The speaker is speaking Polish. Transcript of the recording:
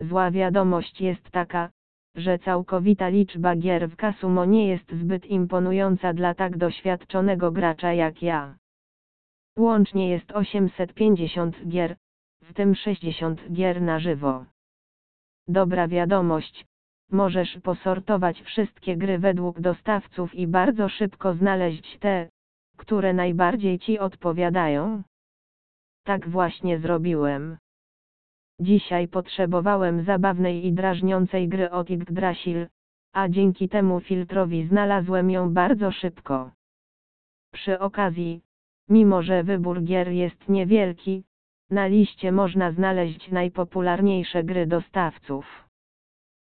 Zła wiadomość jest taka, że całkowita liczba gier w Kasumo nie jest zbyt imponująca dla tak doświadczonego gracza jak ja. Łącznie jest 850 gier, w tym 60 gier na żywo. Dobra wiadomość, możesz posortować wszystkie gry według dostawców i bardzo szybko znaleźć te, które najbardziej ci odpowiadają. Tak właśnie zrobiłem. Dzisiaj potrzebowałem zabawnej i drażniącej gry od Yggdrasil, a dzięki temu filtrowi znalazłem ją bardzo szybko. Przy okazji, mimo że wybór gier jest niewielki, na liście można znaleźć najpopularniejsze gry dostawców.